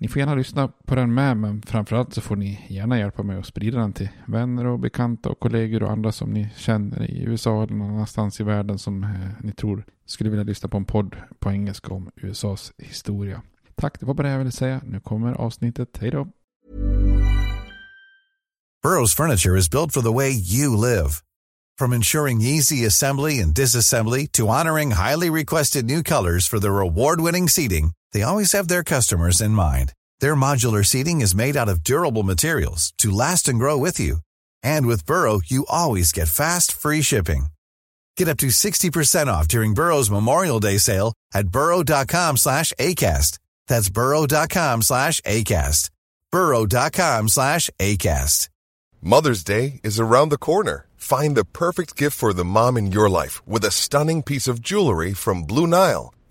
Ni får gärna lyssna på den med, men framförallt så får ni gärna hjälpa mig att sprida den till vänner och bekanta och kollegor och andra som ni känner i USA eller någon annanstans i världen som eh, ni tror skulle vilja lyssna på en podd på engelska om USAs historia. Tack, det var bara det jag ville säga. Nu kommer avsnittet. Hej då! Burrows furniture is built for the way you live. From ensuring easy assembly and disassembly to honoring highly requested new colors for their award-winning seating, they always have their customers in mind. Their modular seating is made out of durable materials to last and grow with you. And with Burrow, you always get fast, free shipping. Get up to 60% off during Burrow's Memorial Day sale at burrow.com slash ACAST. That's burrow.com slash ACAST. burrow.com slash ACAST. Mother's Day is around the corner. Find the perfect gift for the mom in your life with a stunning piece of jewelry from Blue Nile.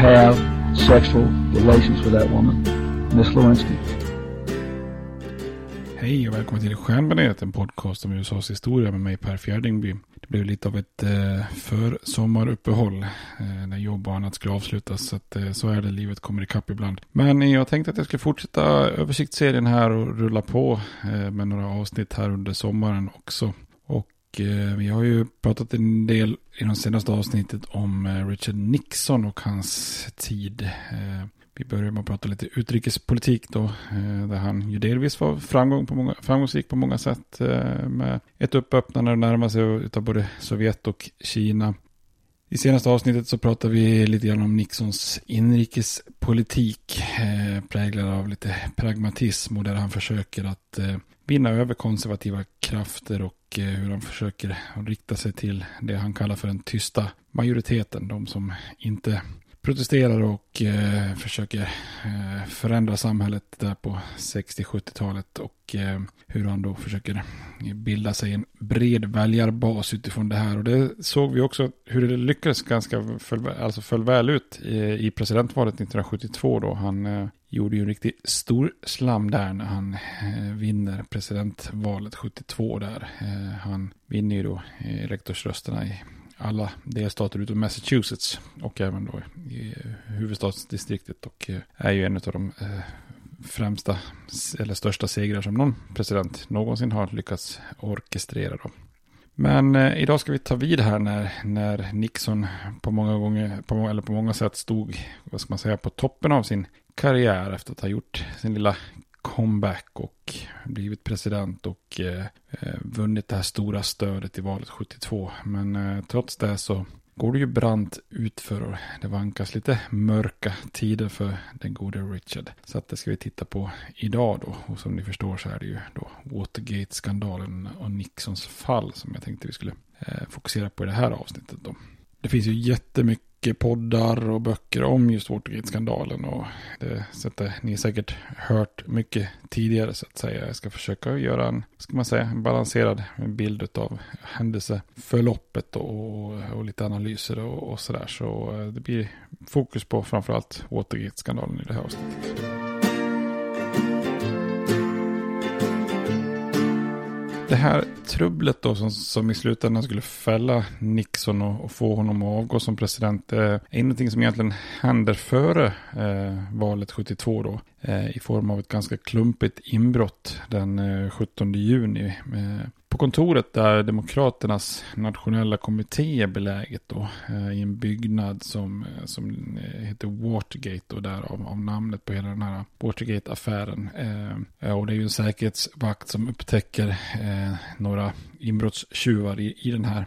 have sexual relations with that woman, Miss Lewinsky. Hej och välkommen till Stjärnbaneret, en podcast om USAs historia med mig Per Fjärdingby. Det blev lite av ett eh, försommaruppehåll eh, när jobb och annat skulle avslutas. Så, att, eh, så är det, livet kommer ikapp ibland. Men jag tänkte att jag skulle fortsätta översiktsserien här och rulla på eh, med några avsnitt här under sommaren också. Och eh, vi har ju pratat en del i de senaste avsnittet om eh, Richard Nixon och hans tid. Eh, vi börjar med att prata lite utrikespolitik då, där han ju delvis var framgång på många, framgångsrik på många sätt med ett uppöppnande och närma sig av både Sovjet och Kina. I senaste avsnittet så pratar vi lite grann om Nixons inrikespolitik eh, präglad av lite pragmatism och där han försöker att eh, vinna över konservativa krafter och eh, hur han försöker rikta sig till det han kallar för den tysta majoriteten, de som inte protesterar och eh, försöker eh, förändra samhället där på 60-70-talet och eh, hur han då försöker bilda sig en bred väljarbas utifrån det här. Och det såg vi också hur det lyckades ganska föll, alltså föll väl ut i, i presidentvalet 1972 då. Han eh, gjorde ju en riktig stor slam där när han eh, vinner presidentvalet 72 där. Eh, han vinner ju då eh, elektorsrösterna i alla delstater utom Massachusetts och även då i huvudstadsdistriktet och eh, är ju en av de eh, främsta eller största segrar som någon president någonsin har lyckats orkestrera då. Men eh, idag ska vi ta vid här när, när Nixon på många gånger, på, eller på många sätt stod, vad ska man säga, på toppen av sin karriär efter att ha gjort sin lilla comeback och blivit president och eh, eh, vunnit det här stora stödet i valet 72. Men eh, trots det så går det ju brant utför och det vankas lite mörka tider för den gode Richard. Så att det ska vi titta på idag då. Och som ni förstår så är det ju då Watergate-skandalen och Nixons fall som jag tänkte vi skulle eh, fokusera på i det här avsnittet då. Det finns ju jättemycket mycket poddar och böcker om just Watergate-skandalen. Och det sättet eh, ni säkert hört mycket tidigare så att säga. Jag ska försöka göra en, ska man säga, en balanserad bild av händelseförloppet och, och lite analyser och, och sådär. Så eh, det blir fokus på framförallt Watergate-skandalen i det här avsnittet. Det här trubblet då som, som i slutändan skulle fälla Nixon och, och, få honom att avgå som president eh, är någonting som egentligen händer före eh, valet 72 då. Eh, I form av ett ganska klumpigt inbrott den 17 eh, juni. Eh, på kontoret där Demokraternas nationella kommitté är beläget då, eh, i en byggnad som, eh, som eh, heter Watergate och därav av namnet på hela den här Watergate-affären. och det är ju en säkerhetsvakt som upptäcker några inbrottstjuvar i, i den här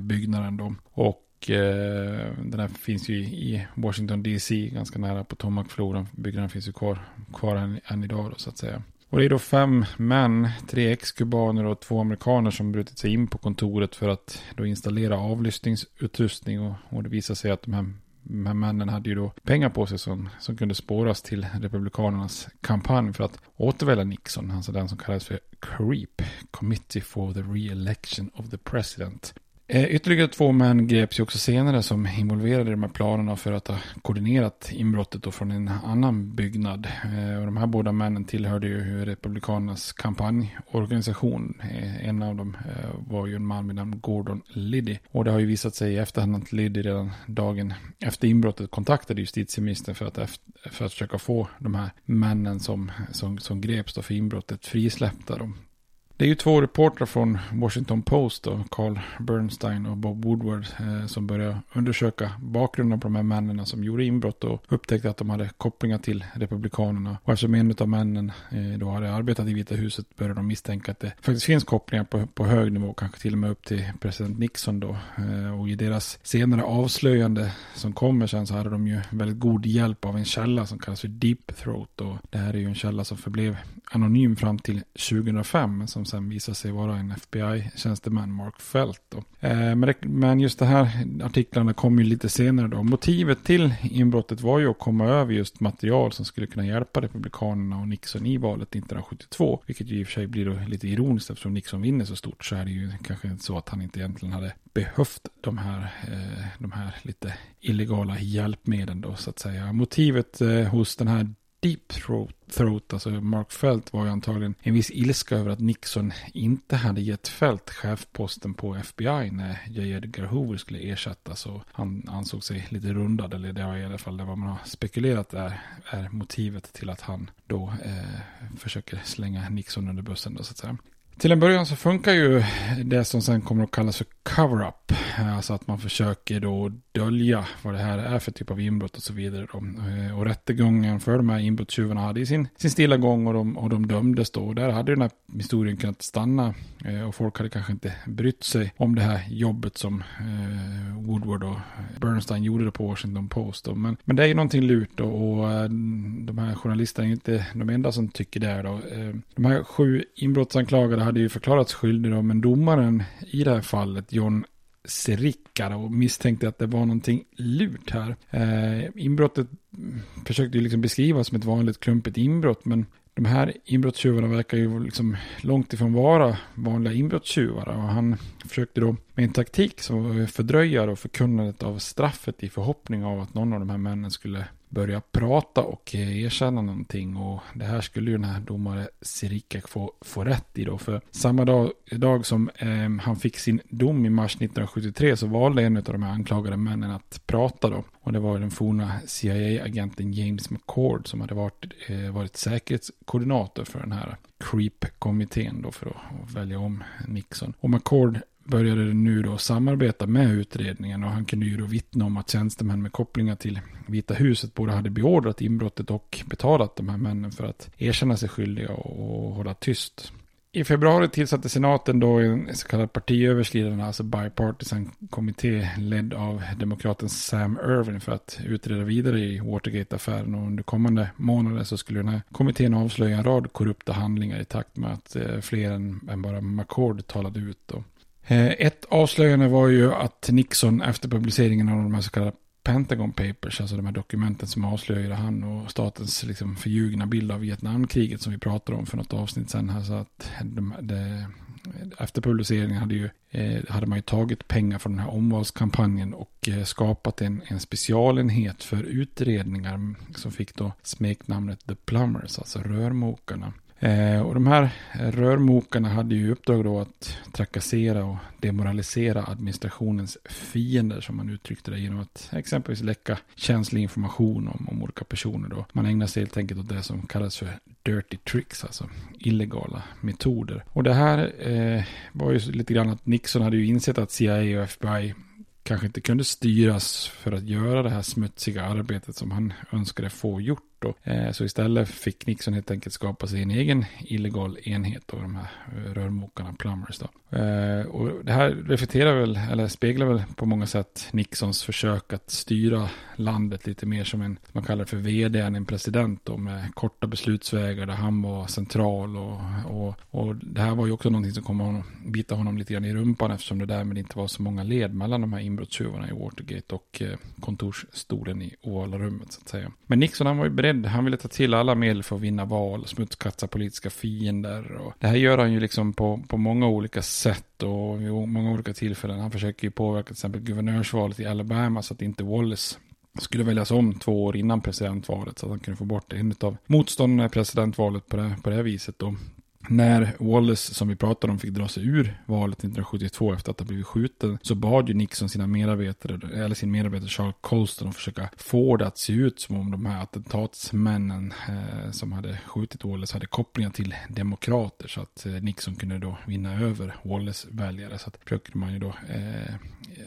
byggnaden då. Och den här finns ju i Washington DC, ganska nära på Tomacfloden. Byggnaden finns ju kvar, kvar än, än idag då, så att säga. Och det är då fem män, tre ex-kubaner och två amerikaner som brutit sig in på kontoret för att då installera avlyssningsutrustning. Och, och det visar sig att de här, de här männen hade ju då pengar på sig som, som kunde spåras till Republikanernas kampanj för att återvälja Nixon, alltså den som kallas för CREEP, Committee for the Re-election of the President. Eh, ytterligare två män greps ju också senare som involverade i de här planerna för att ha koordinerat inbrottet då från en annan byggnad. Eh, och de här båda männen tillhörde ju Republikanernas kampanjorganisation. Eh, en av dem var ju en man vid namn Gordon Liddy. Och det har ju visat sig i efterhand att Liddy redan dagen efter inbrottet kontaktade justitieministern för att, efter, för att försöka få de här männen som, som, som greps då för inbrottet frisläppta. Då. Det är ju två reportrar från Washington Post, då, Carl Bernstein och Bob Woodward, eh, som började undersöka bakgrunden på de här männen som gjorde inbrott och upptäckte att de hade kopplingar till Republikanerna. Och eftersom en av männen eh, då hade arbetat i Vita huset började de misstänka att det faktiskt finns kopplingar på, på hög nivå, kanske till och med upp till president Nixon då. Eh, och i deras senare avslöjande som kommer sen så hade de ju väldigt god hjälp av en källa som kallas för Deep Throat. Och det här är ju en källa som förblev anonym fram till 2005, som sen visar sig vara en FBI-tjänsteman, Mark Felt. Då. Eh, men just de här artiklarna kom ju lite senare då. Motivet till inbrottet var ju att komma över just material som skulle kunna hjälpa Republikanerna och Nixon i valet 1972. Vilket ju i och för sig blir då lite ironiskt eftersom Nixon vinner så stort så är det ju kanske inte så att han inte egentligen hade behövt de här, eh, de här lite illegala hjälpmedlen då så att säga. Motivet eh, hos den här Deep Throat, alltså Mark Felt var ju antagligen en viss ilska över att Nixon inte hade gett Felt chefposten på FBI när J. Edgar Hoover skulle ersättas. Och han ansåg sig lite rundad, eller det var i alla fall det vad man har spekulerat är, är motivet till att han då eh, försöker slänga Nixon under bussen. Då, så att säga. Till en början så funkar ju det som sen kommer att kallas för cover-up. Alltså att man försöker då dölja vad det här är för typ av inbrott och så vidare. Då. Eh, och rättegången för de här inbrottstjuvarna hade sin, sin stilla gång och de, och de dömdes då. Och där hade den här historien kunnat stanna. Eh, och folk hade kanske inte brytt sig om det här jobbet som eh, Woodward och Bernstein gjorde på Washington Post. Då. Men, men det är ju någonting lurt då, och de här journalisterna är ju inte de enda som tycker det. Då. De här sju inbrottsanklagade hade ju förklarats skyldig då, men domaren i det här fallet, John Sericka och misstänkte att det var någonting lurt här. Eh, inbrottet försökte ju liksom beskrivas som ett vanligt klumpigt inbrott men de här inbrottstjuvarna verkar ju liksom långt ifrån vara vanliga inbrottstjuvar. Och han försökte då med en taktik som fördröja förkunnandet av straffet i förhoppning av att någon av de här männen skulle börja prata och eh, erkänna någonting. Och det här skulle ju den här domare Sirikak få, få rätt i då. För samma dag, dag som eh, han fick sin dom i mars 1973 så valde en av de här anklagade männen att prata då. Och det var den forna CIA-agenten James McCord som hade varit, eh, varit säkerhetskoordinator för den här CREEP-kommittén då för att välja om Nixon. Och McCord började nu då samarbeta med utredningen och han kunde ju då vittna om att tjänstemän med kopplingar till Vita huset både hade beordrat inbrottet och betalat de här männen för att erkänna sig skyldiga och hålla tyst. I februari tillsatte senaten då en så kallad partiöverskridande, alltså bipartisan kommitté ledd av demokraten Sam Irvin för att utreda vidare i Watergate-affären och under kommande månader så skulle den här kommittén avslöja en rad korrupta handlingar i takt med att eh, fler än, än bara McCord talade ut. Då. Eh, ett avslöjande var ju att Nixon efter publiceringen av de här så kallade Pentagon Papers, alltså de här dokumenten som avslöjade han och statens liksom förljugna bild av Vietnamkriget som vi pratade om för något avsnitt sen här. Så att de, de, efter publiceringen hade, ju, eh, hade man ju tagit pengar från den här omvalskampanjen och eh, skapat en, en specialenhet för utredningar som fick då smeknamnet The Plumbers, alltså rörmokarna. Eh, och de här rörmokarna hade ju uppdrag då att trakassera och demoralisera administrationens fiender som man uttryckte det genom att exempelvis läcka känslig information om, om olika personer då. Man ägnar sig helt enkelt åt det som kallas för dirty tricks, alltså illegala metoder. Och det här eh, var ju lite grann att Nixon hade ju insett att CIA och FBI kanske inte kunde styras för att göra det här smutsiga arbetet som han önskade få gjort. Då. Eh, så istället fick Nixon helt enkelt skapa sig en egen illegal enhet av de här eh, rörmokarna, plumbers. Då. Eh, och det här reflekterar väl, eller speglar väl på många sätt Nixons försök att styra landet lite mer som en, man kallar det för vd än en president då, med korta beslutsvägar där han var central. Och, och, och det här var ju också någonting som kom att bita honom lite grann i rumpan eftersom det därmed inte var så många led mellan de här inbrottstjuvarna i Watergate och kontorsstolen i ovala rummet så att säga. Men Nixon han var ju beredd, han ville ta till alla medel för att vinna val, smutskasta politiska fiender. Och det här gör han ju liksom på, på många olika sätt och vid många olika tillfällen. Han försöker ju påverka till exempel guvernörsvalet i Alabama så att inte Wallace skulle väljas om två år innan presidentvalet så att han kunde få bort en av motståndarna i presidentvalet på det, på det viset. Då. När Wallace, som vi pratade om, fick dra sig ur valet 1972 efter att ha blivit skjuten så bad ju Nixon sina medarbetare, eller sin medarbetare Charles Colston att försöka få det att se ut som om de här attentatsmännen eh, som hade skjutit Wallace hade kopplingar till demokrater så att eh, Nixon kunde då vinna över Wallace väljare. Så att försökte man ju då eh,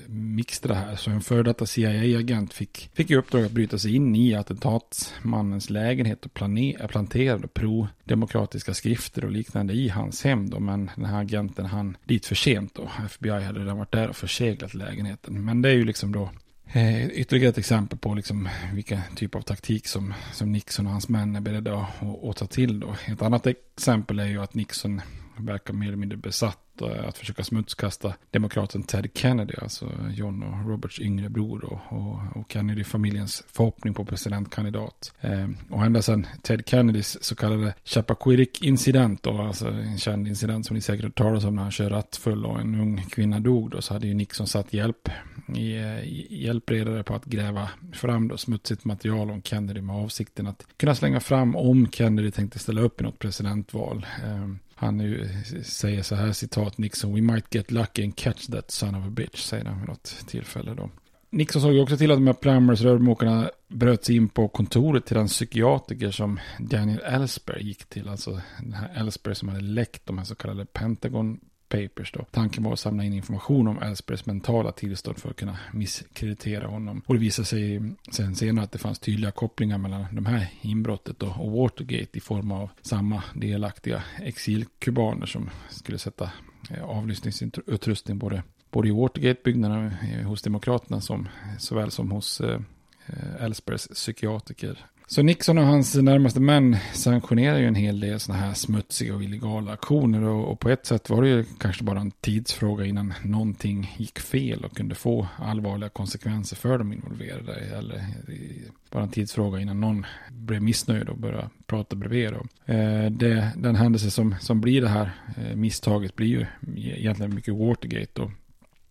mixtra här. Så en före detta CIA-agent fick, fick i uppdrag att bryta sig in i attentatsmannens lägenhet och plantera pro-demokratiska skrifter och liknande i hans hem. Då. Men den här agenten han dit för sent då. FBI hade redan varit där och förseglat lägenheten. Men det är ju liksom då Eh, ytterligare ett exempel på liksom vilka typ av taktik som, som Nixon och hans män är beredda att, att, att ta till. Då. Ett annat exempel är ju att Nixon verkar mer eller mindre besatt eh, att försöka smutskasta demokraten Ted Kennedy, alltså John och Roberts yngre bror och, och, och Kennedy-familjens förhoppning på presidentkandidat. Eh, och ända sedan Ted Kennedys så kallade Chappaquiddick-incident, alltså en känd incident som ni säkert har talat om när han kör rattfull och en ung kvinna dog, då, så hade ju Nixon satt hjälp i, eh, i hjälpredare på att gräva fram då smutsigt material om Kennedy med avsikten att kunna slänga fram om Kennedy tänkte ställa upp i något presidentval. Eh, han ju, säger så här citat Nixon, we might get lucky and catch that son of a bitch, säger han vid något tillfälle då. Nixon såg ju också till att de här Plumbers, rörmokarna, bröt sig in på kontoret till den psykiatriker som Daniel Ellsberg gick till. Alltså den här Ellsberg som hade läckt de här så kallade Pentagon Papers då. Tanken var att samla in information om Ellsbergs mentala tillstånd för att kunna misskreditera honom. Och det visade sig sen senare att det fanns tydliga kopplingar mellan de här inbrottet då och Watergate i form av samma delaktiga exilkubaner som skulle sätta eh, avlyssningsutrustning både, både i Watergate-byggnaderna eh, hos Demokraterna som såväl som hos eh, eh Ellsbergs psykiatriker så Nixon och hans närmaste män sanktionerar ju en hel del sådana här smutsiga och illegala aktioner. Och, och, på ett sätt var det ju kanske bara en tidsfråga innan någonting gick fel och kunde få allvarliga konsekvenser för de involverade. Eller bara en tidsfråga innan någon blev missnöjd och började prata bredvid. Och, eh, det, den händelse som, som blir det här eh, misstaget blir ju e-, egentligen mycket Watergate. Och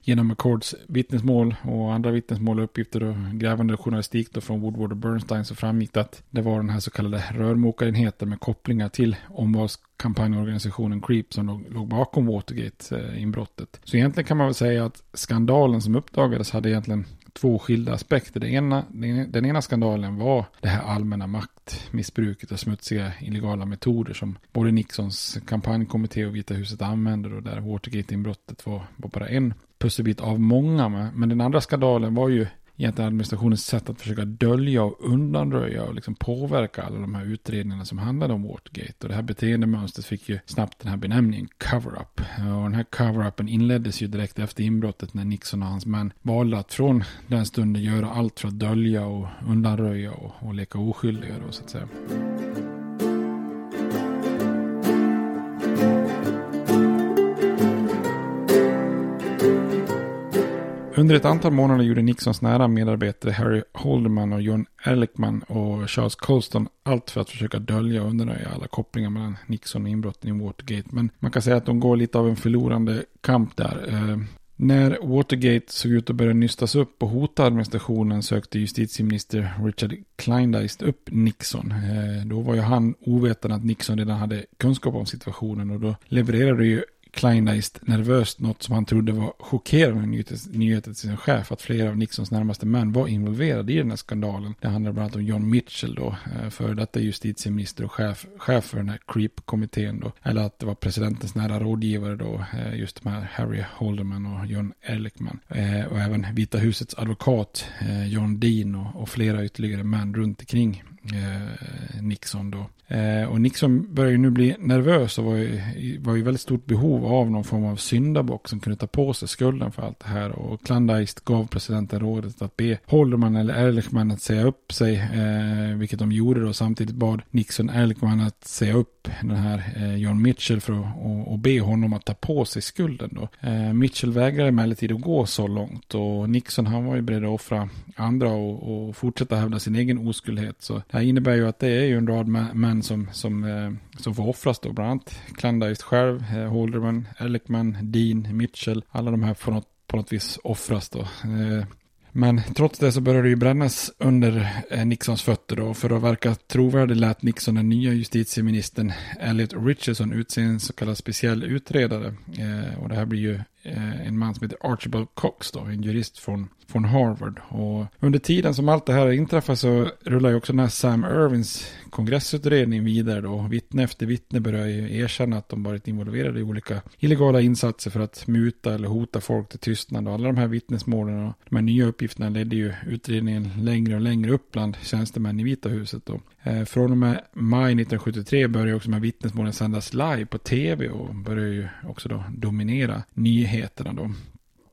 genom McCords vittnesmål och andra vittnesmål och uppgifter och grävande journalistik då från Woodward och Bernstein så framgick det att det var den här så kallade rörmokarenheten med kopplingar till omvalskampanjorganisationen Creep som låg, låg bakom Watergate-inbrottet. Så egentligen kan man väl säga att skandalen som uppdagades hade egentligen två skilda aspekter. Den ena, den ena skandalen var det här allmänna maktmissbruket och smutsiga illegala metoder som både Nixons kampanjkommitté och Vita huset använder och där Watergate-inbrottet var, var bara en pusselbit av många. Men den andra skandalen var ju egentligen administrationens sätt att försöka dölja och undanröja och liksom påverka alla de här utredningarna som handlade om Watergate. Och det här beteendemönstret fick ju snabbt den här benämningen cover-up. Och den här cover-upen inleddes ju direkt efter inbrottet när Nixon och hans män valde att från den stunden göra allt för att dölja och undanröja och, och leka oskyldiga då så att säga. Under ett antal månader gjorde Nixons nära medarbetare Harry Holderman och John Ehrlichman och Charles Colston allt för att försöka dölja och undanröja alla kopplingar mellan Nixon och inbrotten i Watergate. Men man kan säga att de går lite av en förlorande kamp där. Eh, när Watergate såg ut att börja nystas upp och hota administrationen sökte justitieminister Richard Kleindeist upp Nixon. Eh, då var ju han ovetande att Nixon redan hade kunskap om situationen och då levererade ju Kleinleist nervöst något som han trodde var chockerande nyheter till sin chef att flera av Nixons närmaste män var involverade i den här skandalen. Det handlar bland annat om John Mitchell då, eh, före detta justitieminister och chef, chef för den här CREEP-kommittén då. Eller att det var presidentens nära rådgivare då, eh, just de här Harry Holderman och John Ehrlichman. Eh, och även Vita husets advokat John Dean och flera ytterligare män runt omkring Eh, Nixon då. Eh, och Nixon börjar ju nu bli nervös och var ju, var ju väldigt stort behov av någon form av syndabock som kunde ta på sig skulden för allt det här. Och Klandeist gav presidenten rådet att be Holderman eller Ehrlichman att säga upp sig, eh, vilket de gjorde då. Samtidigt bad Nixon Ehrlichman att säga upp den här eh, John Mitchell för att och, och be honom att ta på sig skulden då. Eh, Mitchell vägrade emellertid att gå så långt och Nixon han var ju beredd att offra andra och, och fortsätta hävda sin egen oskuldhet. Så det här innebär ju att det är ju en rad män som, som, eh, som får offras då. Bland annat Klandeist själv, eh, Holderman, Ehrlichman, Dean, Mitchell. Alla de här får något, på något vis offras då. Eh, men trots det så började det ju brännas under Nixons fötter då. För att verka trovärdig lät Nixon den nya justitieministern Elliot Richardson utse en så kallad speciell utredare. och det här blir ju Eh, en man som heter Archibald Cox då, en jurist från från Harvard. Och under tiden som allt det här inträffar så rullar ju också den här Sam Irvins kongressutredning vidare då. Vittne efter vittne börjar ju erkänna att de varit involverade i olika illegala insatser för att muta eller hota folk till tystnad. Och alla de här vittnesmålen och de här nya uppgifterna ledde ju utredningen längre och längre upp bland tjänstemän i Vita huset då. Eh, från och med maj 1973 började också de här vittnesmålen sändas live på tv och började ju också då dominera nyheterna då.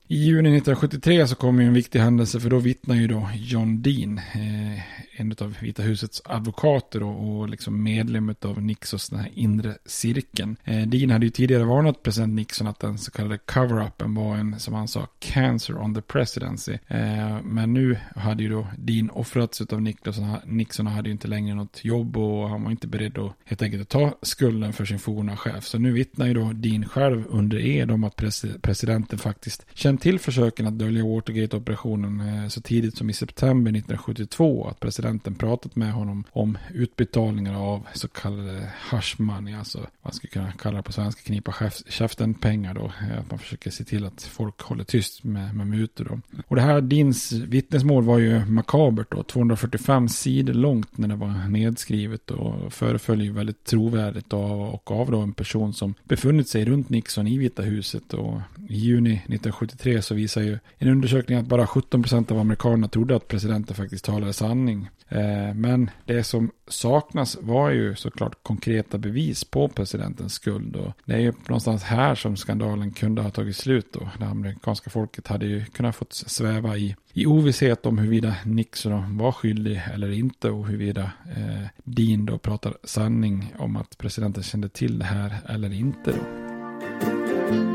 I juni 1973 så kom ju en viktig händelse för då vittnar ju då John Dean, eh, en av Vita husets advokater och, och liksom medlem av Nixons den här inre cirkeln. Eh, Dean hade ju tidigare varnat president Nixon att den så kallade cover-upen var en, som han sa, cancer on the presidency. Eh, men nu hade ju då Dean offrats av Nixon, Nixon hade ju inte längre något jobb och han var inte beredd att helt enkelt att ta skulden för sin forna chef. Så nu vittnar ju då Dean själv under ed om att presidenten faktiskt kände känt till försöken att dölja Watergate-operationen eh, så tidigt som i september 1972. Att presidenten pratat med honom om utbetalningar av så kallade hush money, alltså vad man skulle kunna kalla det på svenska knipa käften-pengar då. Eh, att man försöker se till att folk håller tyst med, med mutor då. Och det här Dins vittnesmål var ju makabert då, 245 sidor långt när det var nedskrivet och föreföll ju väldigt trovärdigt av och av då en person som befunnit sig runt Nixon i Vita huset och i juni 1973 så visar ju en undersökning att bara 17% av amerikanerna trodde att presidenten faktiskt talade sanning. Eh, men det som saknas var ju såklart konkreta bevis på presidentens skuld. Och det är ju någonstans här som skandalen kunde ha tagit slut. Då. Det amerikanska folket hade ju kunnat fått sväva i, i ovisshet om huruvida Nixon var skyldig eller inte och huruvida eh, Dean då pratar sanning om att presidenten kände till det här eller inte. Då.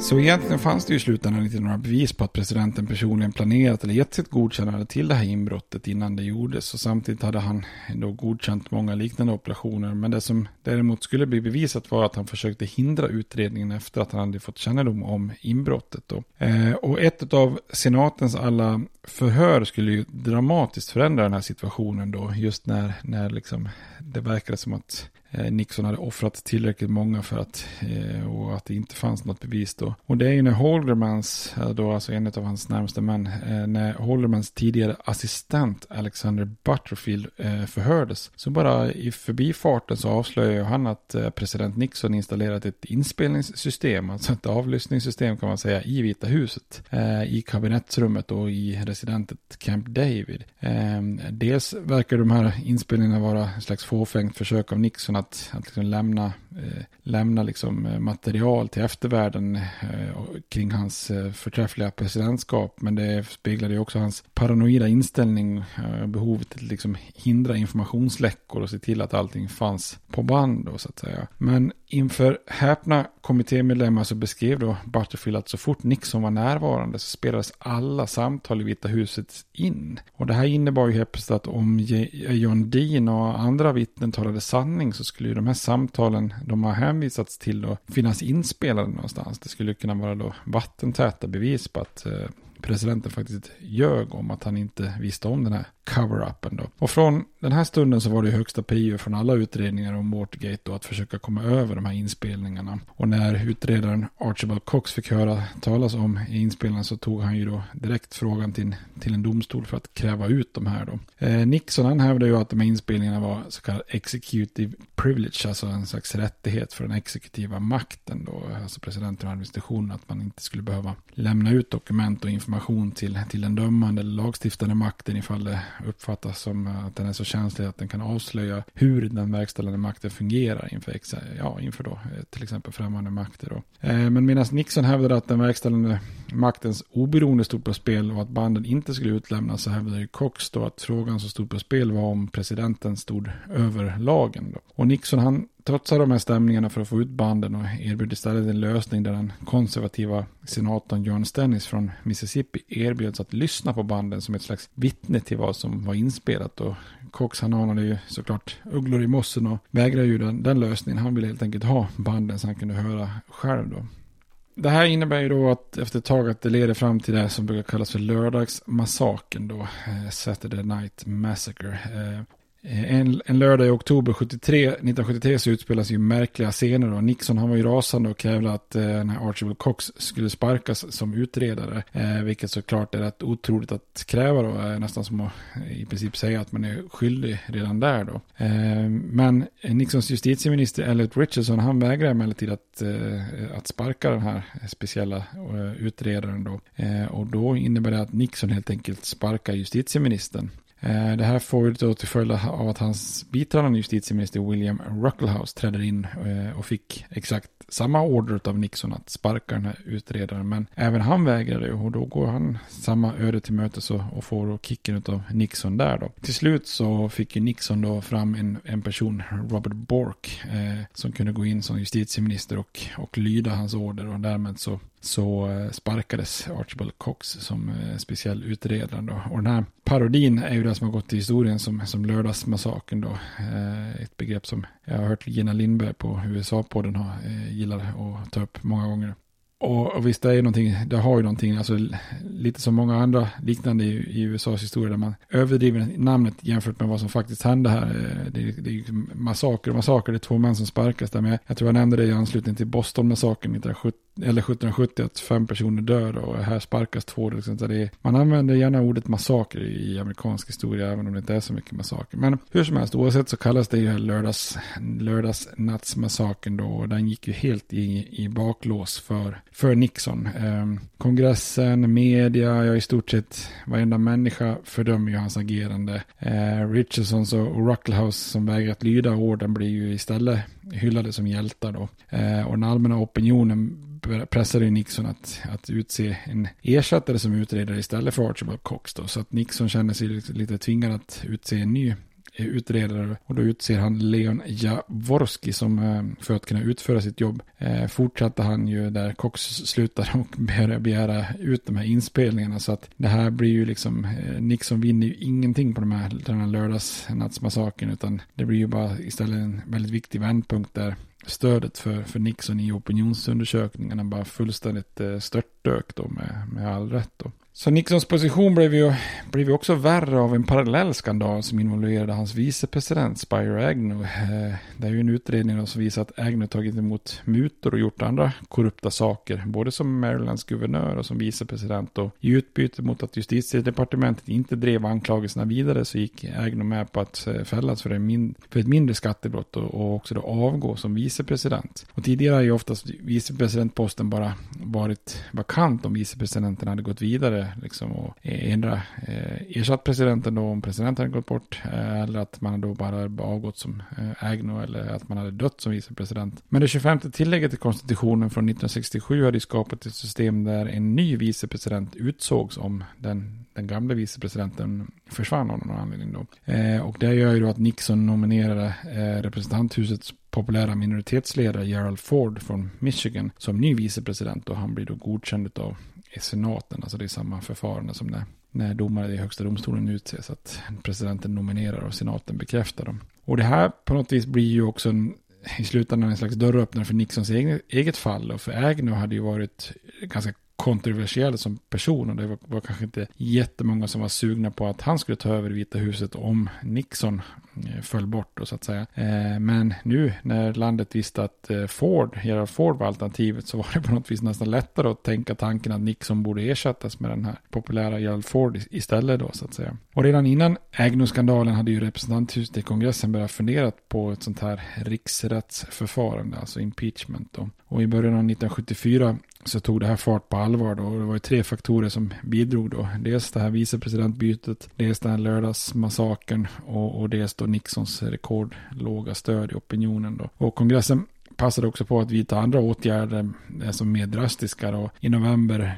Så egentligen fanns det ju i slutändan inte några bevis på att presidenten personligen planerat eller gett sitt godkännande till det här inbrottet innan det gjordes. Och samtidigt hade han då godkänt många liknande operationer. Men det som däremot skulle bli bevisat var att han försökte hindra utredningen efter att han hade fått kännedom om inbrottet. Då. Eh, och ett av senatens alla förhör skulle ju dramatiskt förändra den här situationen då. Just när, när liksom det verkade som att Eh, Nixon hade offrat tillräckligt många för att, eh, och att det inte fanns något bevis då. Och det är ju när Holdermans, eh, då alltså en av hans närmaste män, när Holdermans tidigare assistent Alexander Butterfield förhördes. Så bara i förbifarten så avslöjar han att president Nixon installerat ett inspelningssystem, alltså ett avlyssningssystem kan man säga, i Vita huset. I kabinettsrummet och i residentet Camp David. Dels verkar de här inspelningarna vara en slags fåfängt försök av Nixon att, att liksom lämna, eh, lämna liksom eh, material till eftervärlden eh, kring hans eh, förträffliga presidentskap. Men det speglade ju också hans paranoida inställning, eh, behovet att liksom hindra informationsläckor och se till att allting fanns på band då, så att säga. Men inför häpna kommittémedlemmar så beskrev då Butterfield att så fort Nixon var närvarande så spelades alla samtal i Vita huset in. Och det här innebar ju helt plötsligt att om John Dean och andra vittnen talade sanning så skulle ju de här samtalen de har hänvisats till då finnas inspelade någonstans. Det skulle kunna vara då vattentäta bevis på att eh, presidenten faktiskt ljög om att han inte visste om den här cover-upen då. Och från den här stunden så var det högsta prio från alla utredningar om Watergate då att försöka komma över de här inspelningarna. Och när utredaren Archibald Cox fick höra talas om inspelningarna så tog han ju då direkt frågan till, till en domstol för att kräva ut de här då. Eh, Nixon han hävdade ju att de här inspelningarna var så kallad executive privilege, alltså en slags rättighet för den exekutiva makten då, alltså presidenten och administrationen, att man inte skulle behöva lämna ut dokument och information till, till den dömande eller lagstiftande makten ifall det uppfattas som att den är så känslig att den kan avslöja hur den verkställande makten fungerar inför, ja, inför då, eh, till exempel främmande makter. Då. Eh, men medan Nixon hävdade att den verkställande maktens oberoende stod på spel och att banden inte skulle utlämnas så hävdade Cox då att frågan som stod på spel var om presidenten stod över lagen. Då. Och Nixon han trotsar de här stämningarna för att få ut banden och erbjöd istället en lösning där den konservativa senatorn John Stennis från Mississippi erbjöds att lyssna på banden som ett slags vittne till vad som var inspelat. Och Cox han anade ju såklart ugglor i mossen och vägrade ju den, den lösningen. Han ville helt enkelt ha banden så han kunde höra själv då. Det här innebär ju då att efter ett tag att det leder fram till det som brukar kallas för lördagsmassaken då, eh, Saturday Night Massacre. Eh, Eh, en, en lördag i oktober 73, 1973 så utspelas ju märkliga scener. Då. Nixon han var ju rasande och krävde att eh, när Archibald Cox skulle sparkas som utredare. Eh, vilket såklart är rätt otroligt att kräva då. Eh, nästan som att eh, i princip säga att man är skyldig redan där då. Eh, men Nixons justitieminister Elliot Richardson han vägrar emellertid att, eh, att sparka den här speciella utredaren då. och då innebär det att Nixon helt enkelt sparkar justitieministern. Eh, det här får då till följd av att hans biträdande justitieminister William Ruckelhaus träder in eh, och fick exakt samma order av Nixon att sparka den här utredaren. Men även han vägrade ju. och då går han samma öde till mötes och, får då kicken av Nixon där då. Till slut så fick ju Nixon då fram en, en person, Robert Bork, eh, som kunde gå in som justitieminister och, och lyda hans order och därmed så så eh, sparkades Archibald Cox som eh, speciell utredare. Då. Och den här parodin är ju det som har gått till historien som, som lördagsmassakern. Då. Eh, ett begrepp som jag har hört Gina Lindberg på USA-podden gillar att ta upp många gånger. Och, och visst, det är ju någonting, det har ju någonting, alltså lite som många andra liknande i, i USAs historia där man överdriver namnet jämfört med vad som faktiskt hände här. Eh, det, det är ju massaker och massaker, det är två män som sparkas där med. Jag tror jag nämnde det i anslutning till Boston-massakern 1970 eller 1770 att fem personer dör och här sparkas två. Liksom. Så det är, man använder gärna ordet massaker i amerikansk historia även om det inte är så mycket massaker. Men hur som helst, oavsett så kallas det ju lördags, lördagsnattsmassakern då. Och den gick ju helt i, i baklås för, för Nixon. Eh, kongressen, media, ja i stort sett varenda människa fördömer ju hans agerande. Eh, Richardsons och Rucklehouse som vägrat lyda orden blir ju istället hyllade som hjältar då. Eh, och den allmänna opinionen pressade Nixon att, att utse en ersättare som utredare istället för Archibald Cox då. Så att Nixon kände sig lite, lite tvingad att utse en ny utredare och då utser han Leon Jaworski som eh, för att kunna utföra sitt jobb. Eh, fortsatte han ju där Cox slutade och började begära ut de här inspelningarna. Så att det här blir ju liksom eh, Nixon vinner ju ingenting på de här, den här lördagsnattsmassakern utan det blir ju bara istället en väldigt viktig vändpunkt där. Stödet för, för Nixon i opinionsundersökningarna bara fullständigt störtdök då med, med all rätt då. Så Nixons position blev ju, blev ju också värre av en parallell skandal som involverade hans vicepresident Spiro Agnew. Eh, det är ju en utredning som visar att Agnew tagit emot mutor och gjort andra korrupta saker, både som Marylands guvernör och som vicepresident. Och i utbyte mot att justitiedepartementet inte drev anklagelserna vidare så gick Agnew med på att eh, fällas för, en min, för ett mindre skattebrott och, och också då avgå som vicepresident. Och tidigare har ju oftast vicepresidentposten bara varit vakant om vicepresidenten hade gått vidare liksom och hindra eh, ersatt presidenten då om presidenten hade gått bort eh, eller att man då bara avgått som eh, Agno eller att man hade dött som vicepresident. Men det 25 tillägget till konstitutionen från 1967 hade skapat ett system där en ny vicepresident utsågs om den den gamla vicepresidenten försvann av någon anledning då. Eh, och det gör ju då att Nixon nominerade eh, representanthusets populära minoritetsledare Gerald Ford från Michigan som ny vicepresident och han blir då godkänd av i senaten. Alltså det är samma förfarande som när, när domare i högsta domstolen utses. Att presidenten nominerar och senaten bekräftar dem. Och det här på något vis blir ju också en, i slutändan en slags dörröppnare för Nixons eget, eget fall. Och för Agnew hade ju varit ganska kontroversiell som person och det var, var, kanske inte jättemånga som var sugna på att han skulle ta över Vita huset om Nixon eh, föll bort då, så att säga. Eh, men nu när landet visste att eh, Ford, Gerald Ford var alternativet så var det på något vis nästan lättare att tänka tanken att Nixon borde ersättas med den här populära Gerald Ford istället då så att säga. Och redan innan Agnew-skandalen hade ju representanthuset i kongressen börjat fundera på ett sånt här riksrättsförfarande, alltså impeachment då. Och i början av 1974 så tog det här fart på allvar då. Det var ju tre faktorer som bidrog då. Dels det här vicepresidentbytet, dels den här lördagsmassakern och, och dels då Nixons rekordlåga stöd i opinionen då. Och kongressen passade också på att vidta andra åtgärder eh, som mer drastiska. Då. I november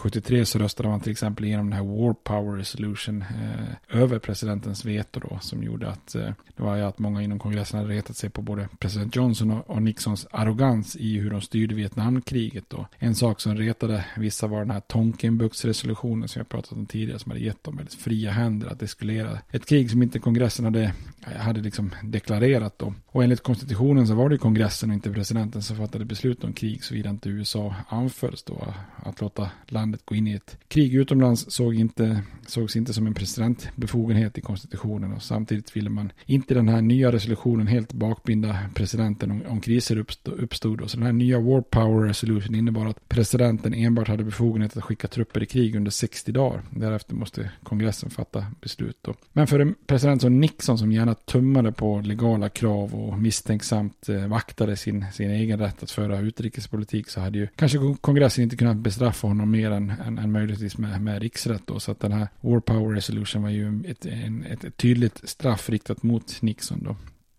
73 så röstade man till exempel igenom den här War Power Resolution eh, över presidentens veto då, som gjorde att eh, det var ju att många inom kongressen hade retat sig på både president Johnson och, och Nixons arrogans i hur de styrde Vietnamkriget. Då. En sak som retade vissa var den här Tonkinbuktsresolutionen som jag pratat om tidigare som hade gett dem väldigt fria händer att eskalera ett krig som inte kongressen hade, hade liksom deklarerat. Då. Och enligt konstitutionen så var det kongressen kongressen och inte presidenten som fattade beslut om krig såvida inte USA anfölls då. Att låta landet gå in i ett krig utomlands såg inte, sågs inte som en presidentbefogenhet i konstitutionen och samtidigt ville man inte den här nya resolutionen helt bakbinda presidenten om, om kriser uppstod, uppstod. Så den här nya War Power Resolution innebar att presidenten enbart hade befogenhet att skicka trupper i krig under 60 dagar. Därefter måste kongressen fatta beslut då. Men för en president som Nixon som gärna tummade på legala krav och misstänksamt eh, vaktade sin, sin egen rätt att föra utrikespolitik så hade ju kanske kongressen inte kunnat bestraffa honom mer än, än, än möjligtvis med, med riksrätt då. Så att den här War Power Resolution var ju ett, en, ett, ett tydligt straff riktat mot Nixon då.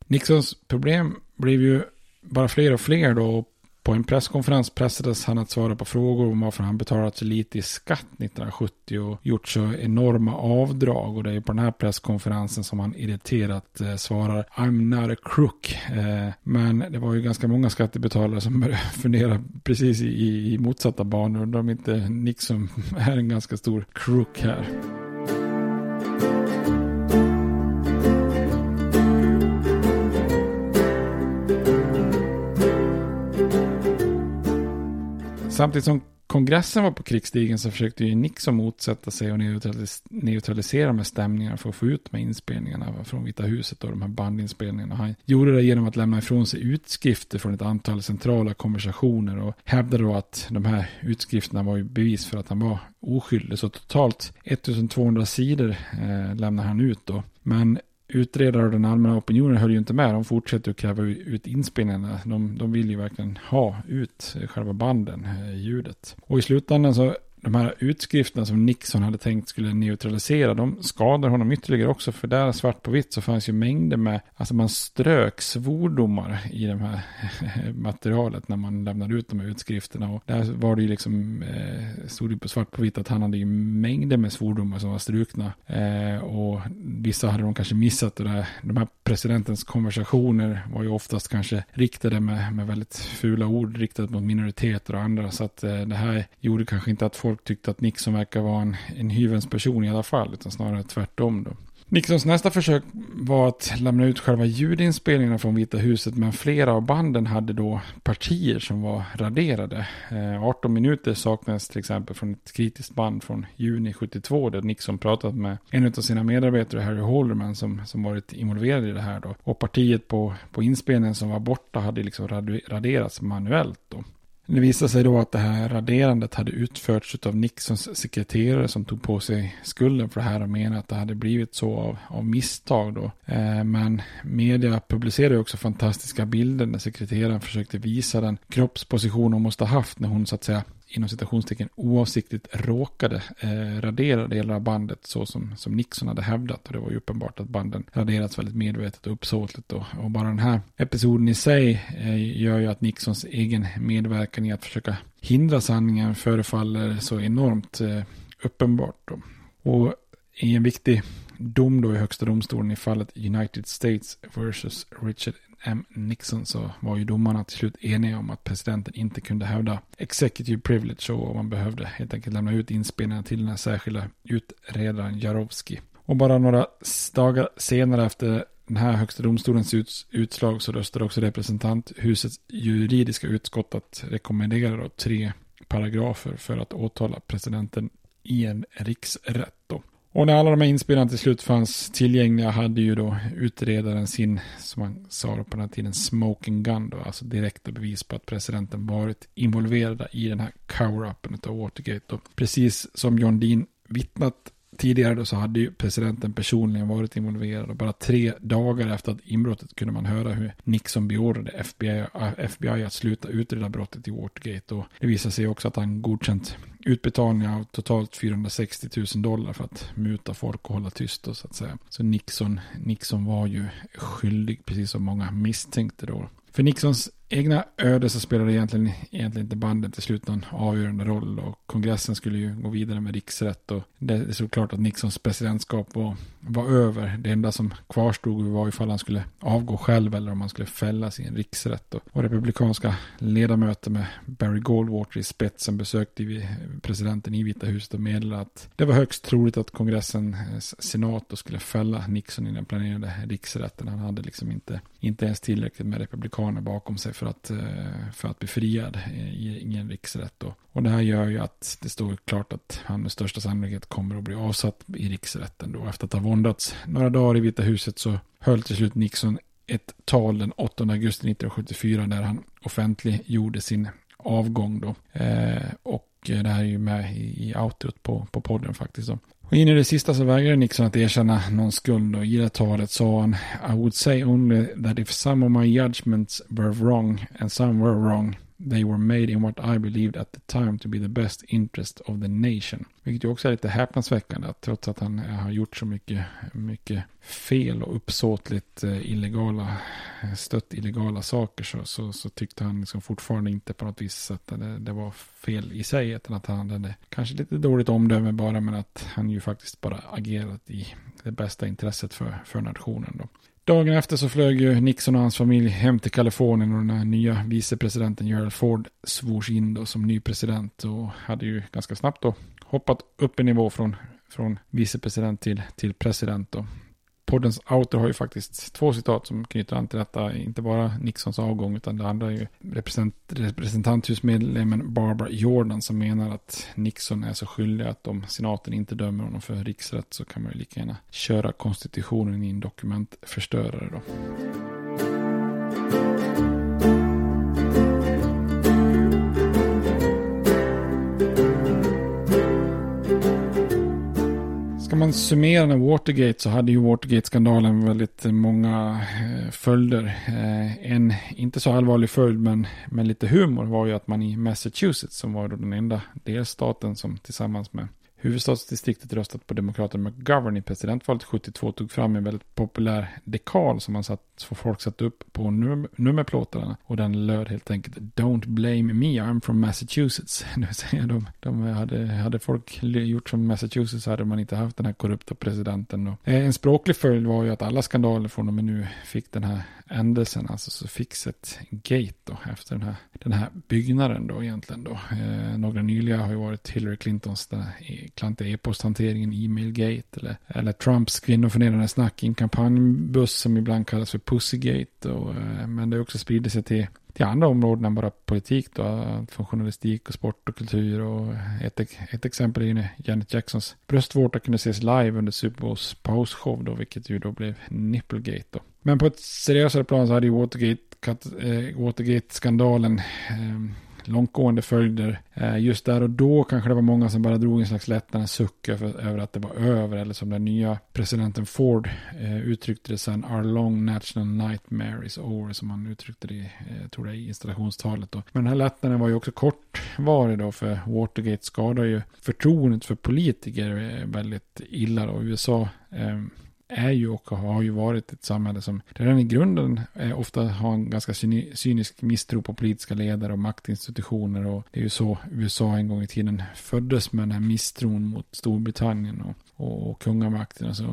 Nixons problem blev ju bara fler och fler då. På en presskonferens pressades han att svara på frågor om varför han betalat så lite i skatt 1970 och gjort så enorma avdrag. Och det är på den här presskonferensen som han irriterat eh, svarar I'm not a crook. Eh, men det var ju ganska många skattebetalare som började fundera precis i, i motsatta banor. Undrar om inte Nixon är en ganska stor crook här. Samtidigt som kongressen var på krigsstigen så försökte ju Nixon motsätta sig och neutralis neutralisera med stämningar för att få ut med inspelningarna från Vita huset och de här bandinspelningarna. Han gjorde det genom att lämna ifrån sig utskrifter från ett antal centrala konversationer och hävdade då att de här utskrifterna var ju bevis för att han var oskyldig. Så totalt 1200 sidor eh, lämnar han ut då. Men utredare och den allmänna opinionen höll ju inte med. De fortsätter att kräva ut inspelningarna. De, de vill ju verkligen ha ut själva banden, eh, ljudet. Och i slutändan så de här utskrifterna som Nixon hade tänkt skulle neutralisera, de skadar honom ytterligare också. För där svart på vitt så fanns ju mängder med, alltså man strök svordomar i det här materialet när man lämnade ut de här utskrifterna. Och där var det ju liksom, eh, stod det på svart på vitt att han hade ju mängder med svordomar som var strukna. Eh, och vissa hade de kanske missat det där. De här presidentens konversationer var ju oftast kanske riktade med, med väldigt fula ord riktade mot minoriteter och andra. Så att eh, det här gjorde kanske inte att folk folk tyckte att Nixon verkar vara en, en hyvens person i alla fall, utan snarare tvärtom då. Nixons nästa försök var att lämna ut själva ljudinspelningarna från Vita huset, men flera av banden hade då partier som var raderade. Eh, 18 minuter saknades till exempel från ett kritiskt band från juni 72, där Nixon pratat med en av sina medarbetare, Harry Holderman, som, som varit involverad i det här då. Och partiet på, på inspelningen som var borta hade liksom raderats manuellt då. Det visade sig då att det här raderandet hade utförts av Nixons sekreterare som tog på sig skulden för det här och menade att det hade blivit så av, av misstag då. Eh, men media publicerade också fantastiska bilder när sekreteraren försökte visa den kroppsposition hon måste ha haft när hon så att säga inom citationstecken oavsiktligt råkade eh, radera delar av bandet så som, som Nixon hade hävdat. Och det var ju uppenbart att banden raderats väldigt medvetet och uppsåtligt. Och, och bara den här episoden i sig eh, gör ju att Nixons egen medverkan i att försöka hindra sanningen förefaller så enormt eh, uppenbart. Då. Och i en viktig dom då i högsta domstolen i fallet United States versus Richard M. Nixon så var ju domarna till slut eniga om att presidenten inte kunde hävda executive privilege och man behövde helt enkelt lämna ut inspelningarna till den här särskilda utredaren Jarovski. Och bara några dagar senare efter den här högsta domstolens utslag så röstade också representanthusets juridiska utskott att rekommendera då tre paragrafer för att åtala presidenten i en riksrätt. Då. Och när alla de här inspelningarna till slut fanns tillgängliga hade ju då utredaren sin, som man sa på den här tiden, smoking gun då, alltså direkta bevis på att presidenten varit involverad i den här cover-upen av Watergate. Och precis som John Dean vittnat tidigare då så hade ju presidenten personligen varit involverad och bara tre dagar efter att inbrottet kunde man höra hur Nixon beordrade FBI, äh, FBI att sluta utreda brottet i Watergate och det visade sig också att han godkänt utbetalningar av totalt 460 000 dollar för att muta folk och hålla tyst då, så att säga. Så Nixon, Nixon var ju skyldig precis som många misstänkte då. För Nixons egna öde så spelade egentligen, egentligen inte bandet till slut någon avgörande roll. Och kongressen skulle ju gå vidare med riksrätt. Och det stod klart att Nixons presidentskap var, var över. Det enda som kvarstod var ifall han skulle avgå själv eller om han skulle fällas i en riksrätt. Och, och republikanska ledamöter med Barry Goldwater i spetsen besökte presidenten i Vita huset och meddelade att det var högst troligt att kongressens eh, senat skulle fälla Nixon i den planerade riksrätten. Han hade liksom inte, inte ens tillräckligt med republikaner bakom sig för att, eh, för att bli friad i en riksrätt. Då. Och det här gör ju att det står klart att han med största sannolikhet kommer att bli avsatt i riksrätten då. Efter att ha våndats några dagar i Vita huset så höll till slut Nixon ett tal den 8 augusti 1974 där han offentliggjorde sin avgång då. Eh, och det här är ju med i, i outrot på, på podden faktiskt. Då. Och in i det sista så vägrade Nixon att erkänna någon skuld och i det talet sa han I would say only that if some of my judgments were wrong and some were wrong They were made in what I believed at the time to be the best interest of the nation. Vilket ju också är lite häpnadsväckande. Att trots att han eh, har gjort så mycket, mycket fel och uppsåtligt eh, illegala, eh, stött illegala saker så, så, så tyckte han liksom fortfarande inte på något vis att det, det, var fel i sig. Utan att han hade kanske lite dåligt omdöme bara men att han ju faktiskt bara agerat i det bästa intresset för, för nationen. Då. Dagen efter så flög ju Nixon och hans familj hem till Kalifornien och den här nya vicepresidenten Gerald Ford svors in då som ny president och hade ju ganska snabbt då hoppat upp en nivå från, från vicepresident till, till president då poddens outer har ju faktiskt två citat som knyter an till detta. Inte bara Nixons avgång utan det andra är ju representant, representanthusmedlemmen Barbara Jordan som menar att Nixon är så skyldig att om senaten inte dömer honom för riksrätt så kan man ju lika gärna köra konstitutionen i en dokumentförstörare då. Man summerar Watergate så hade ju Watergate-skandalen väldigt många eh, följder. Eh, en inte så allvarlig följd men med lite humor var ju att man i Massachusetts som var då den enda delstaten som tillsammans med Huvudstadsdistriktet röstat på Demokraterna McGovern i presidentvalet 72 tog fram en väldigt populär dekal som man satt, så folk satte upp på num nummerplåtarna. Och den löd helt enkelt Don't blame me, I'm from Massachusetts. Det vill säga de, de hade, hade folk gjort som Massachusetts hade man inte haft den här korrupta presidenten. Och, eh, en språklig följd var ju att alla skandaler från och med nu fick den här ändelsen, alltså så fixet gate då efter den här, den här byggnaden då egentligen då. Eh, några nyliga har ju varit Hillary Clintons den klantiga e-posthanteringen, e-mailgate eller, eller Trumps kvinnoförnedrande snack i en kampanjbuss som ibland kallas för Pussygate. Och, eh, men det har också spridit sig till till andra områden än bara politik då, från journalistik och sport och kultur och ett, ett exempel är ju när Janet Jacksons bröstvårta kunde ses live under Super Bowls pausshow då, vilket ju då blev Nipplegate då. Men på ett seriösare plan så hade ju Watergate, eh, Watergate-skandalen ehm, långtgående följder. Eh, just där och då kanske det var många som bara drog en slags lättnadens suck över att det var över. Eller som den nya presidenten Ford eh, uttryckte det sen. Our long national nightmare is over. Som han uttryckte det, eh, tror jag, i installationstalet. Då. Men den här lättnaden var ju också kortvarig då. För Watergate skadar ju förtroendet för politiker väldigt illa då. USA är ju och har ju varit ett samhälle som redan i grunden eh, ofta har en ganska cynisk misstro på politiska ledare och maktinstitutioner. Och det är ju så USA en gång i tiden föddes med den här misstron mot Storbritannien och, och, och kungamakten. Alltså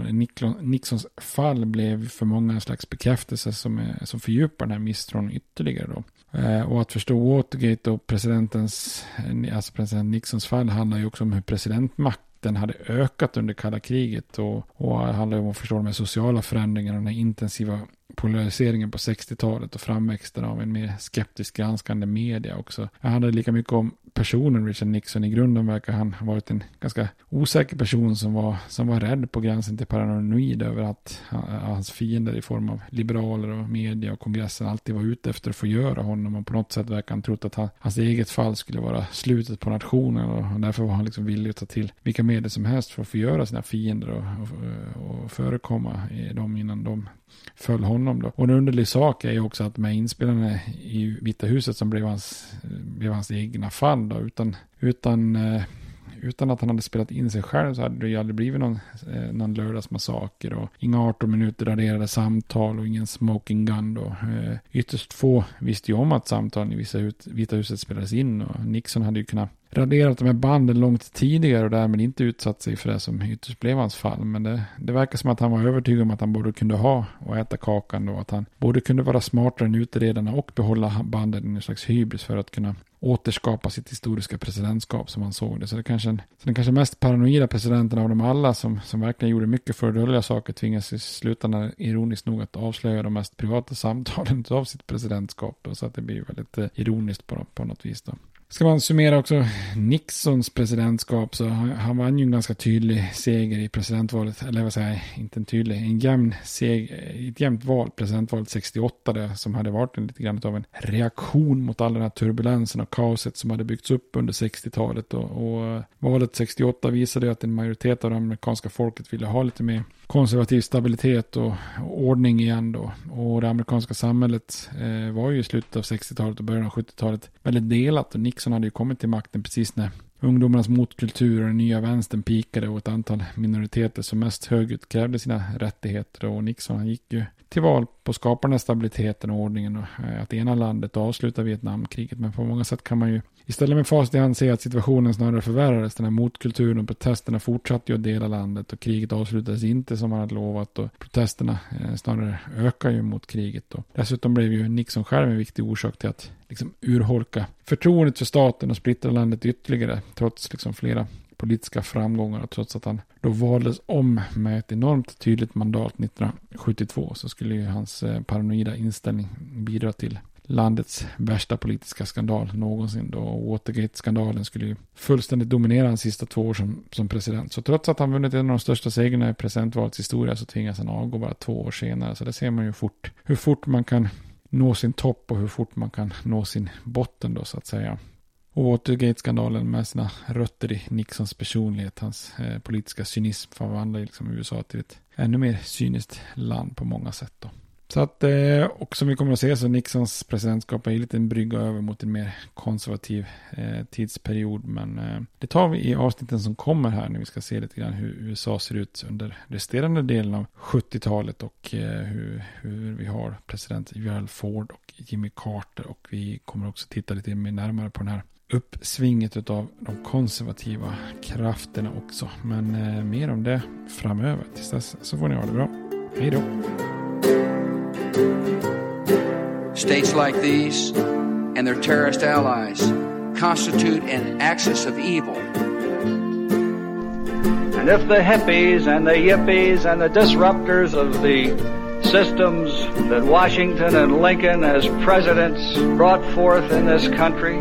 Nixons fall blev för många en slags bekräftelse som, är, som fördjupar den här misstron ytterligare. Då. Eh, och att förstå Watergate och presidentens, eh, alltså president Nixons fall handlar ju också om hur presidentmakt den hade ökat under kalla kriget och, och handlar om att förstå de här sociala förändringarna, den här intensiva polariseringen på 60-talet och framväxten av en mer skeptisk granskande media också. Jag handlade lika mycket om personen Richard Nixon. I grunden verkar han ha varit en ganska osäker person som var, som var rädd på gränsen till paranoid över att eh, hans fiender i form av liberaler och media och kongressen alltid var ute efter att få göra honom. Och på något sätt verkar han trott att han, hans eget fall skulle vara slutet på nationen och därför var han liksom villig att ta till vilka medel som helst för att förgöra sina fiender och, och, och förekomma dem innan de föll honom då. Och en underlig sak är ju också att med inspelarna i Vita huset som blev hans, blev hans egna fall då, utan, utan, eh, utan att han hade spelat in sig själv så hade det ju aldrig blivit någon, eh, någon lördagsmassaker och inga 18 minuter raderade samtal och ingen smoking gun då. Eh, ytterst få visste ju om att samtalen i Vita, Vita huset spelades in och Nixon hade ju kunnat raderat de här banden långt tidigare och därmed inte utsatt sig för det som ytterst blev hans fall. Men det, det verkar som att han var övertygad om att han både kunde ha och äta kakan då. att han både kunde vara smartare än utredarna och behålla banden i en slags hybris för att kunna återskapa sitt historiska presidentskap som han såg det. Så det kanske, så den kanske mest paranoida presidenten av dem alla som, som verkligen gjorde mycket för att dölja saker tvingas i slutändan ironiskt nog att avslöja de mest privata samtalen av sitt presidentskap. Så att det blir väldigt eh, ironiskt på, på något vis då. Ska man summera också Nixons presidentskap så han vann ju en ganska tydlig seger i presidentvalet. Eller vad säger jag, inte en tydlig, en jämn seger, ett jämnt val, presidentvalet 68 det, som hade varit en lite grann av en reaktion mot all den här turbulensen och kaoset som hade byggts upp under 60-talet. Och, och valet 68 visade ju att en majoritet av det amerikanska folket ville ha lite mer konservativ stabilitet och, och ordning igen då. Och det amerikanska samhället eh, var ju i slutet av 60-talet och början av 70-talet väldigt delat. Och Nixon hade ju kommit till makten precis när ungdomarnas motkultur och den nya vänstern pikade och ett antal minoriteter som mest högljutt krävde sina rättigheter. Och Nixon han gick ju till val på skaparna stabiliteten och ordningen och eh, att ena landet och avsluta Vietnamkriget. Men på många sätt kan man ju istället med facit i hand se att situationen snarare förvärrades. Den här motkulturen och protesterna fortsatte ju att dela landet och kriget avslutades inte som man hade lovat och protesterna eh, snarare ökar ju mot kriget. Och dessutom blev ju Nixon själv en viktig orsak till att liksom urholka förtroendet för staten och splittra landet ytterligare trots liksom flera politiska framgångar och trots att han då valdes om med ett enormt tydligt mandat 1972 så skulle ju hans eh, paranoida inställning bidra till landets värsta politiska skandal någonsin då. Watergate-skandalen skulle ju fullständigt dominera hans sista två år som, som president. Så trots att han vunnit en av de största segrarna i presidentvalets historia så tvingas han avgå bara två år senare. Så det ser man ju fort, hur fort man kan nå sin topp och hur fort man kan nå sin botten då så att säga. Watergate-skandalen med sina rötter i Nixons personlighet, hans eh, politiska cynism förvandlar liksom USA till ett ännu mer cyniskt land på många sätt då. Så att, eh, och som vi kommer att se så Nixons presidentskap är en liten brygga över mot en mer konservativ eh, tidsperiod. Men eh, det tar vi i avsnitten som kommer här när vi ska se lite grann hur USA ser ut under resterande delen av 70-talet och eh, hur, hur vi har president Gerald Ford och Jimmy Carter. Och vi kommer också titta lite mer närmare på den här uppsvinget av de konservativa krafterna också. Men eh, mer om det framöver. Tills dess så får ni ha det bra. Hej då! States like these and their terrorist allies constitute an axis of evil. And if the hippies and the yippies and the disruptors of the systems that Washington and Lincoln as presidents brought forth in this country